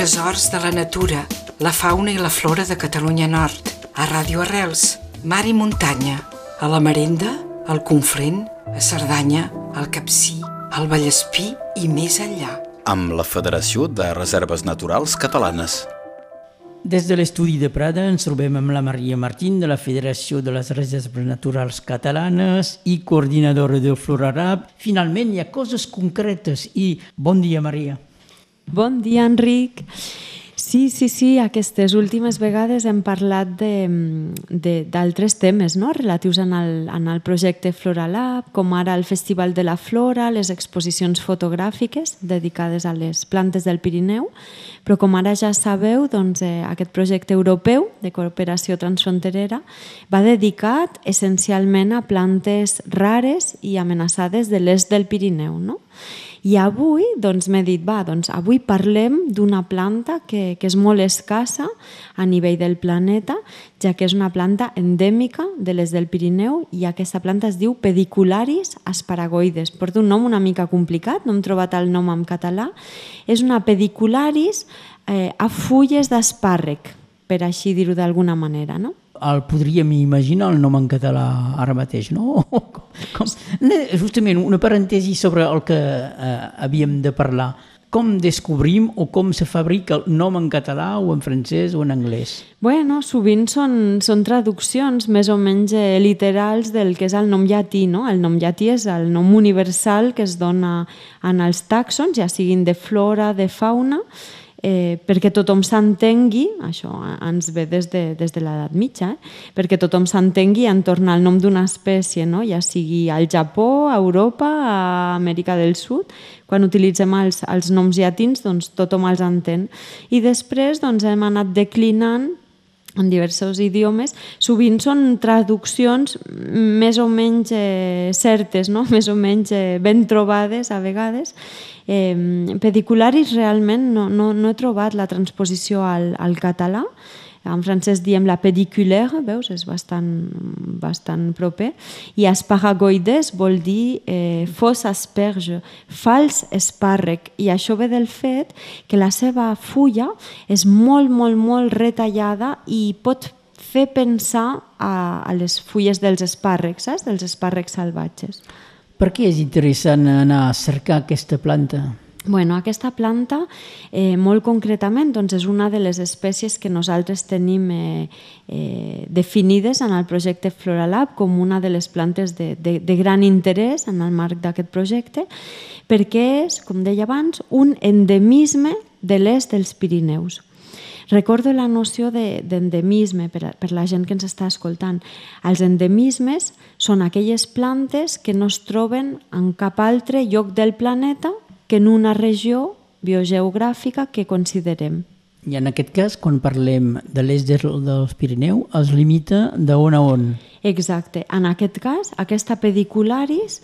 tresors de la natura, la fauna i la flora de Catalunya Nord, a Ràdio Arrels, mar i muntanya, a la Marenda, al Conflent, a Cerdanya, al Capcí, al Vallespí i més enllà. Amb la Federació de Reserves Naturals Catalanes. Des de l'estudi de Prada ens trobem amb la Maria Martín de la Federació de les Reserves Naturals Catalanes i coordinadora de Florarab. Finalment hi ha coses concretes i bon dia Maria. Bon dia Enric. Sí, sí, sí, aquestes últimes vegades hem parlat d'altres temes no? relatius en el, en el projecte Floralab, com ara el Festival de la Flora, les exposicions fotogràfiques dedicades a les plantes del Pirineu, però com ara ja sabeu, doncs, eh, aquest projecte europeu de cooperació transfronterera va dedicat essencialment a plantes rares i amenaçades de l'est del Pirineu. No? I avui doncs, m'he dit, va, doncs avui parlem d'una planta que, que és molt escassa a nivell del planeta, ja que és una planta endèmica de les del Pirineu i aquesta planta es diu Pedicularis asparagoides. Porta un nom una mica complicat, no hem trobat el nom en català. És una Pedicularis eh, a fulles d'espàrrec, per així dir-ho d'alguna manera, no? El podríem imaginar el nom en català ara mateix, no? Com, justament una parèntesi sobre el que eh, havíem de parlar. Com descobrim o com se fabrica el nom en català o en francès o en anglès? Bueno, sovint són, són traduccions més o menys eh, literals del que és el nom llatí, no? El nom llatí és el nom universal que es dona en els tàxons, ja siguin de flora, de fauna, eh, perquè tothom s'entengui, això ens ve des de, des de l'edat mitja, eh? perquè tothom s'entengui entorn al nom d'una espècie, no? ja sigui al Japó, a Europa, a Amèrica del Sud, quan utilitzem els, els noms llatins, doncs tothom els entén. I després doncs, hem anat declinant en diversos idiomes, sovint són traduccions més o menys eh, certes, no? més o menys eh, ben trobades a vegades, Eh, pedicularis realment no, no, no he trobat la transposició al, al català, en francès diem la pediculaire, veus, és bastant, bastant proper, i asparagoides vol dir eh, fos asperge, fals espàrrec, i això ve del fet que la seva fulla és molt, molt, molt retallada i pot fer pensar a, a les fulles dels espàrrecs, saps? dels espàrrecs salvatges. Per què és interessant anar a cercar aquesta planta? Bueno, aquesta planta, eh, molt concretament, doncs és una de les espècies que nosaltres tenim eh, eh, definides en el projecte Floralab com una de les plantes de, de, de gran interès en el marc d'aquest projecte, perquè és, com deia abans, un endemisme de l'est dels Pirineus. Recordo la noció d'endemisme de, per, per la gent que ens està escoltant. Els endemismes són aquelles plantes que no es troben en cap altre lloc del planeta que en una regió biogeogràfica que considerem. I en aquest cas, quan parlem de l'est dels Pirineu, es limita d'on a on? Exacte. En aquest cas, aquesta pedicularis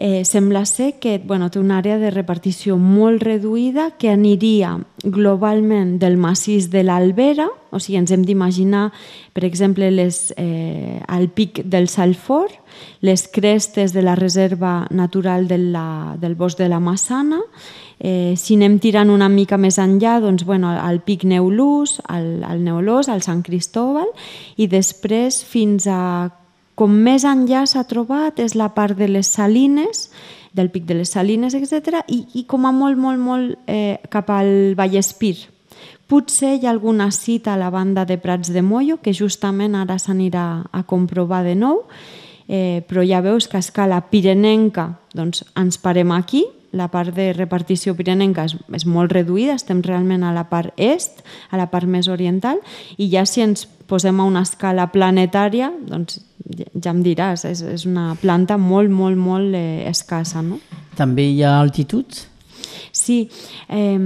eh, sembla ser que bueno, té una àrea de repartició molt reduïda que aniria globalment del massís de l'Albera, o sigui, ens hem d'imaginar, per exemple, les, eh, el pic del Salfor, les crestes de la reserva natural de la, del bosc de la Massana, eh, si anem tirant una mica més enllà, doncs, bueno, el pic Neulús, el, el Neolós, el Sant Cristòbal, i després fins a com més enllà s'ha trobat és la part de les salines, del pic de les salines, etc. I, i com a molt, molt, molt eh, cap al Vallespir. Potser hi ha alguna cita a la banda de Prats de Mollo, que justament ara s'anirà a comprovar de nou, eh, però ja veus que a escala pirenenca doncs, ens parem aquí, la part de repartició pirenenca és, és molt reduïda, estem realment a la part est, a la part més oriental, i ja si ens posem a una escala planetària, doncs ja em diràs, és, és una planta molt, molt, molt eh, escassa. No? També hi ha altituds? Sí, eh,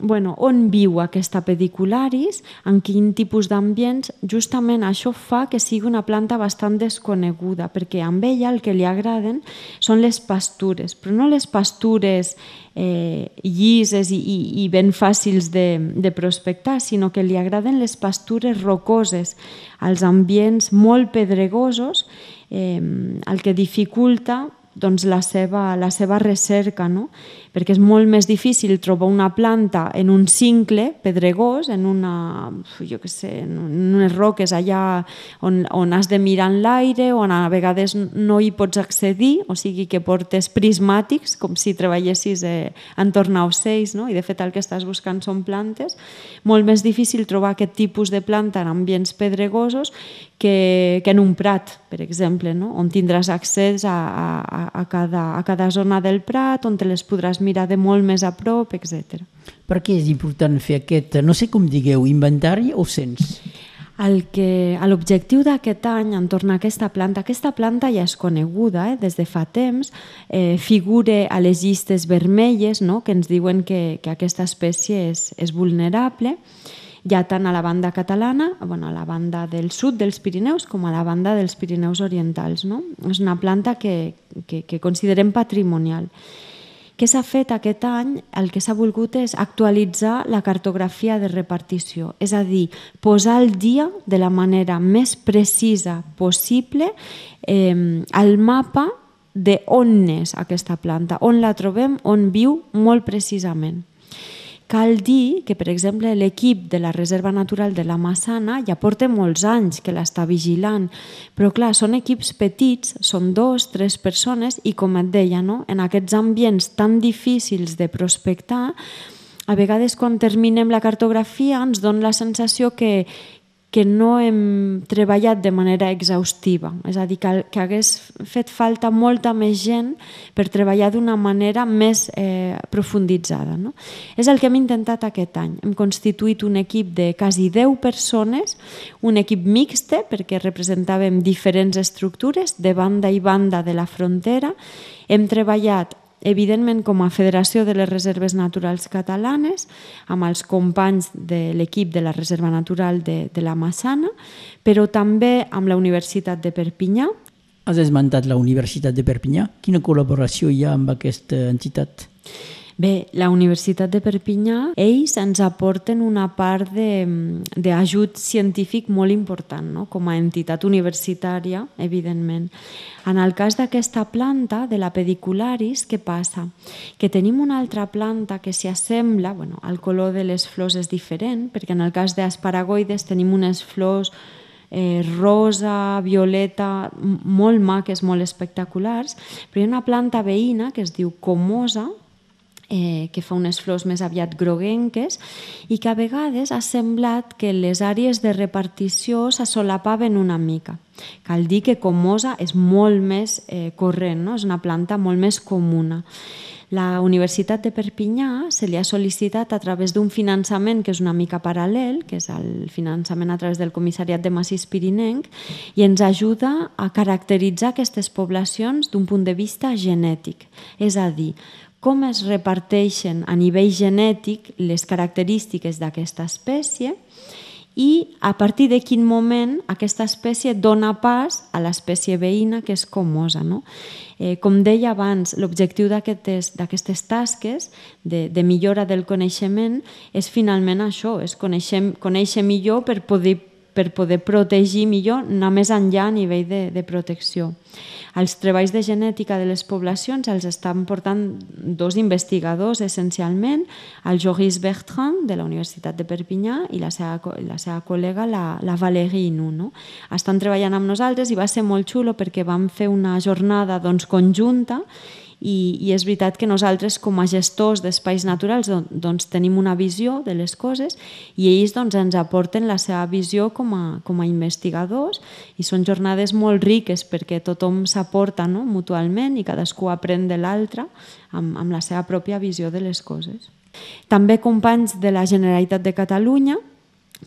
bueno, on viu aquesta pedicularis, en quin tipus d'ambients, justament això fa que sigui una planta bastant desconeguda, perquè amb ella el que li agraden són les pastures, però no les pastures eh, llises i, i, i ben fàcils de, de prospectar, sinó que li agraden les pastures rocoses, als ambients molt pedregosos, eh, el que dificulta doncs, la, seva, la seva recerca, no? perquè és molt més difícil trobar una planta en un cincle pedregós, en una, jo què sé, en unes roques allà on, on has de mirar en l'aire, on a vegades no hi pots accedir, o sigui que portes prismàtics, com si treballessis eh, entorn a ocells, no? i de fet el que estàs buscant són plantes. Molt més difícil trobar aquest tipus de planta en ambients pedregosos que, que en un prat, per exemple, no? on tindràs accés a, a, a, cada, a cada zona del prat, on te les podràs mirar de molt més a prop, etc. Per què és important fer aquest, no sé com digueu, inventari o cens? El que, L'objectiu d'aquest any entorn a aquesta planta, aquesta planta ja és coneguda eh, des de fa temps, eh, figure a les llistes vermelles no? que ens diuen que, que aquesta espècie és, és vulnerable, ja tant a la banda catalana, bueno, a la banda del sud dels Pirineus com a la banda dels Pirineus orientals. No? És una planta que, que, que considerem patrimonial. Què s'ha fet aquest any? El que s'ha volgut és actualitzar la cartografia de repartició, és a dir, posar al dia de la manera més precisa possible eh, el mapa de on és aquesta planta, on la trobem, on viu molt precisament. Cal dir que, per exemple, l'equip de la Reserva Natural de la Massana ja porta molts anys que l'està vigilant, però clar, són equips petits, són dos, tres persones i, com et deia, no? en aquests ambients tan difícils de prospectar, a vegades quan terminem la cartografia ens dona la sensació que, que no hem treballat de manera exhaustiva, és a dir, que, que hagués fet falta molta més gent per treballar d'una manera més eh, profunditzada. No? És el que hem intentat aquest any. Hem constituït un equip de quasi 10 persones, un equip mixte perquè representàvem diferents estructures de banda i banda de la frontera. Hem treballat evidentment com a Federació de les Reserves Naturals Catalanes, amb els companys de l'equip de la Reserva Natural de, de la Massana, però també amb la Universitat de Perpinyà. Has esmentat la Universitat de Perpinyà. Quina col·laboració hi ha amb aquesta entitat? Bé, la Universitat de Perpinyà, ells ens aporten una part d'ajut científic molt important, no? com a entitat universitària, evidentment. En el cas d'aquesta planta, de la pedicularis, què passa? Que tenim una altra planta que s'hi assembla, bueno, el color de les flors és diferent, perquè en el cas d'asparagoides tenim unes flors eh, rosa, violeta, molt maques, molt espectaculars, però hi ha una planta veïna que es diu comosa, eh, que fa unes flors més aviat groguenques i que a vegades ha semblat que les àrees de repartició s'assolapaven una mica. Cal dir que Comosa és molt més eh, corrent, no? és una planta molt més comuna. La Universitat de Perpinyà se li ha sol·licitat a través d'un finançament que és una mica paral·lel, que és el finançament a través del Comissariat de Massís Pirinenc, i ens ajuda a caracteritzar aquestes poblacions d'un punt de vista genètic. És a dir, com es reparteixen a nivell genètic les característiques d'aquesta espècie i a partir de quin moment aquesta espècie dona pas a l'espècie veïna que és comosa. No? Eh, com deia abans, l'objectiu d'aquestes tasques de, de millora del coneixement és finalment això, és conèixer, conèixer millor per poder, per poder protegir millor, anar més enllà a nivell de, de protecció. Els treballs de genètica de les poblacions els estan portant dos investigadors essencialment, el Joris Bertrand de la Universitat de Perpinyà i la seva, la seva col·lega la, la Valérie Inou. No? Estan treballant amb nosaltres i va ser molt xulo perquè vam fer una jornada doncs, conjunta i, i és veritat que nosaltres com a gestors d'espais naturals doncs, tenim una visió de les coses i ells doncs, ens aporten la seva visió com a, com a investigadors i són jornades molt riques perquè tothom s'aporta no? mutualment i cadascú aprèn de l'altre amb, amb la seva pròpia visió de les coses. També companys de la Generalitat de Catalunya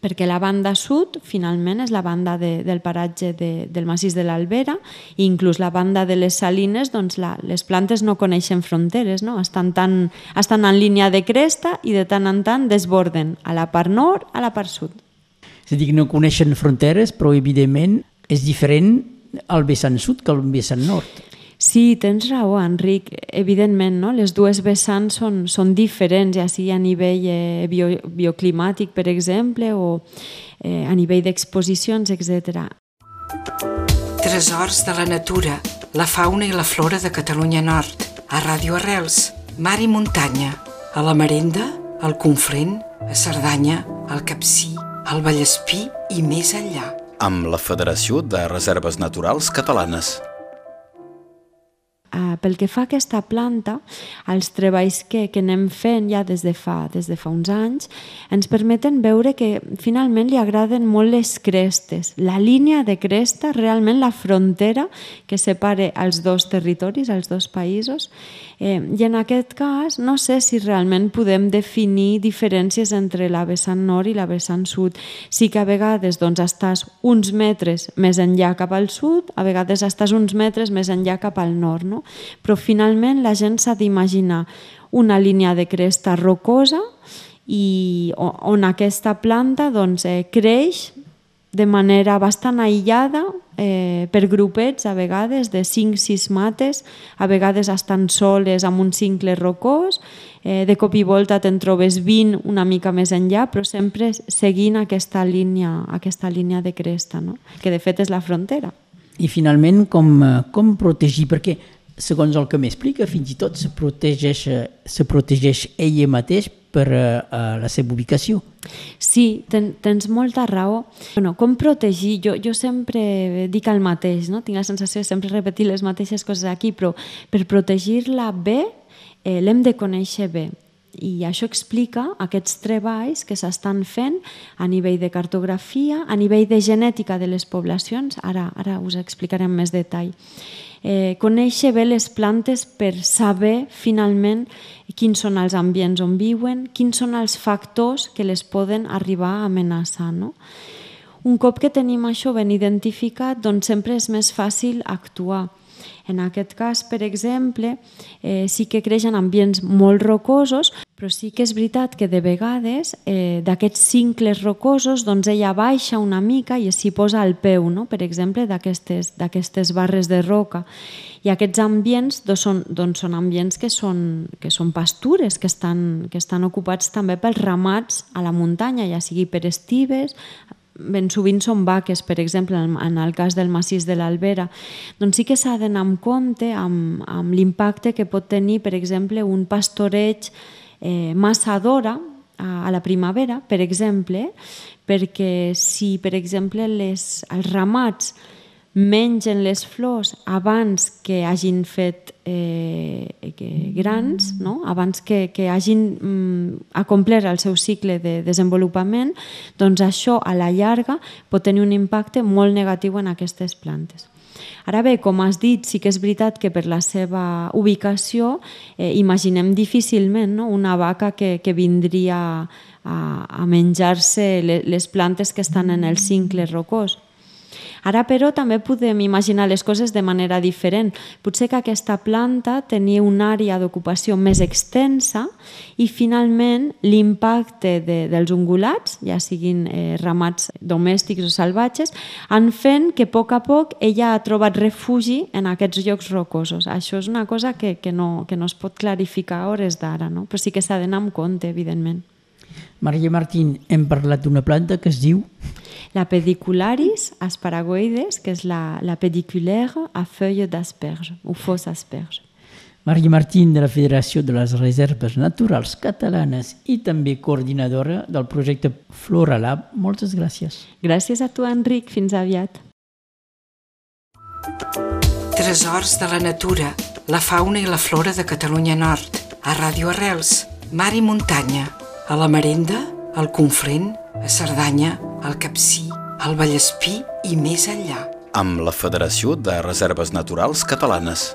perquè la banda sud finalment és la banda de, del paratge de, del massís de l'Albera i inclús la banda de les salines doncs la, les plantes no coneixen fronteres no? Estan, tan, estan en línia de cresta i de tant en tant desborden a la part nord a la part sud és a dir, no coneixen fronteres però evidentment és diferent al vessant sud que al vessant nord Sí, tens raó, Enric. Evidentment, no? les dues vessants són, són diferents, ja sigui a nivell eh, bio, bioclimàtic, per exemple, o eh, a nivell d'exposicions, etc. Tresors de la natura, la fauna i la flora de Catalunya Nord, a Ràdio Arrels, mar i muntanya, a la Marenda, al Conflent, a Cerdanya, al Capcí, al Vallespí i més enllà. Amb la Federació de Reserves Naturals Catalanes. Uh, pel que fa a aquesta planta, els treballs que, que anem fent ja des de, fa, des de fa uns anys ens permeten veure que finalment li agraden molt les crestes. La línia de cresta, realment la frontera que separa els dos territoris, els dos països, Eh, I en aquest cas no sé si realment podem definir diferències entre la vessant nord i la vessant sud. Sí que a vegades doncs, estàs uns metres més enllà cap al sud, a vegades estàs uns metres més enllà cap al nord, no? Però finalment la gent s'ha d'imaginar una línia de cresta rocosa i on aquesta planta doncs, eh, creix de manera bastant aïllada, eh, per grupets, a vegades, de 5-6 mates, a vegades estan soles amb un cincle rocós, eh, de cop i volta te'n trobes 20 una mica més enllà, però sempre seguint aquesta línia, aquesta línia de cresta, no? que de fet és la frontera. I finalment, com, eh, com protegir? Perquè, segons el que m'explica, fins i tot se protegeix, eh, se protegeix ella mateix per uh, la seva ubicació. Sí, ten, tens molta raó. Bueno, com protegir? Jo, jo sempre dic el mateix, no? tinc la sensació de sempre repetir les mateixes coses aquí, però per protegir-la bé eh, l'hem de conèixer bé. I això explica aquests treballs que s'estan fent a nivell de cartografia, a nivell de genètica de les poblacions. Ara, ara us explicaré amb més detall eh, conèixer bé les plantes per saber finalment quins són els ambients on viuen, quins són els factors que les poden arribar a amenaçar. No? Un cop que tenim això ben identificat, doncs sempre és més fàcil actuar. En aquest cas, per exemple, eh, sí que creix en ambients molt rocosos, però sí que és veritat que de vegades eh, d'aquests cincles rocosos doncs ella baixa una mica i s'hi posa el peu, no? per exemple, d'aquestes barres de roca. I aquests ambients doncs, són, doncs, són ambients que són, que són pastures, que estan, que estan ocupats també pels ramats a la muntanya, ja sigui per estives, ben sovint són vaques, per exemple, en el cas del massís de l'Albera, doncs sí que s'ha d'anar amb compte amb, amb l'impacte que pot tenir, per exemple, un pastoreig eh, massa d'hora a, a la primavera, per exemple, perquè si, per exemple, les, els ramats mengen les flors abans que hagin fet eh, que grans, no? abans que, que hagin mm, acomplert el seu cicle de desenvolupament, doncs això a la llarga pot tenir un impacte molt negatiu en aquestes plantes. Ara bé, com has dit, sí que és veritat que per la seva ubicació eh, imaginem difícilment no? una vaca que, que vindria a, a menjar-se les plantes que estan en el cincle rocós. Ara, però, també podem imaginar les coses de manera diferent. Potser que aquesta planta tenia una àrea d'ocupació més extensa i, finalment, l'impacte de, dels ungulats, ja siguin eh, ramats domèstics o salvatges, han fet que a poc a poc ella ha trobat refugi en aquests llocs rocosos. Això és una cosa que, que, no, que no es pot clarificar a hores d'ara, no? però sí que s'ha d'anar amb compte, evidentment. Maria Martín, hem parlat d'una planta que es diu la pedicularis asparagoides, que és la, la pediculaire a feuilles d'asperge, o fos asperge. Maria Martín, de la Federació de les Reserves Naturals Catalanes i també coordinadora del projecte Flora Lab. Moltes gràcies. Gràcies a tu, Enric. Fins aviat. Tresors de la natura, la fauna i la flora de Catalunya Nord, a Ràdio Arrels, mar i muntanya, a la Marenda, al Conflent, a Cerdanya, al Capcí, al Vallespí i més enllà. Amb la Federació de Reserves Naturals Catalanes.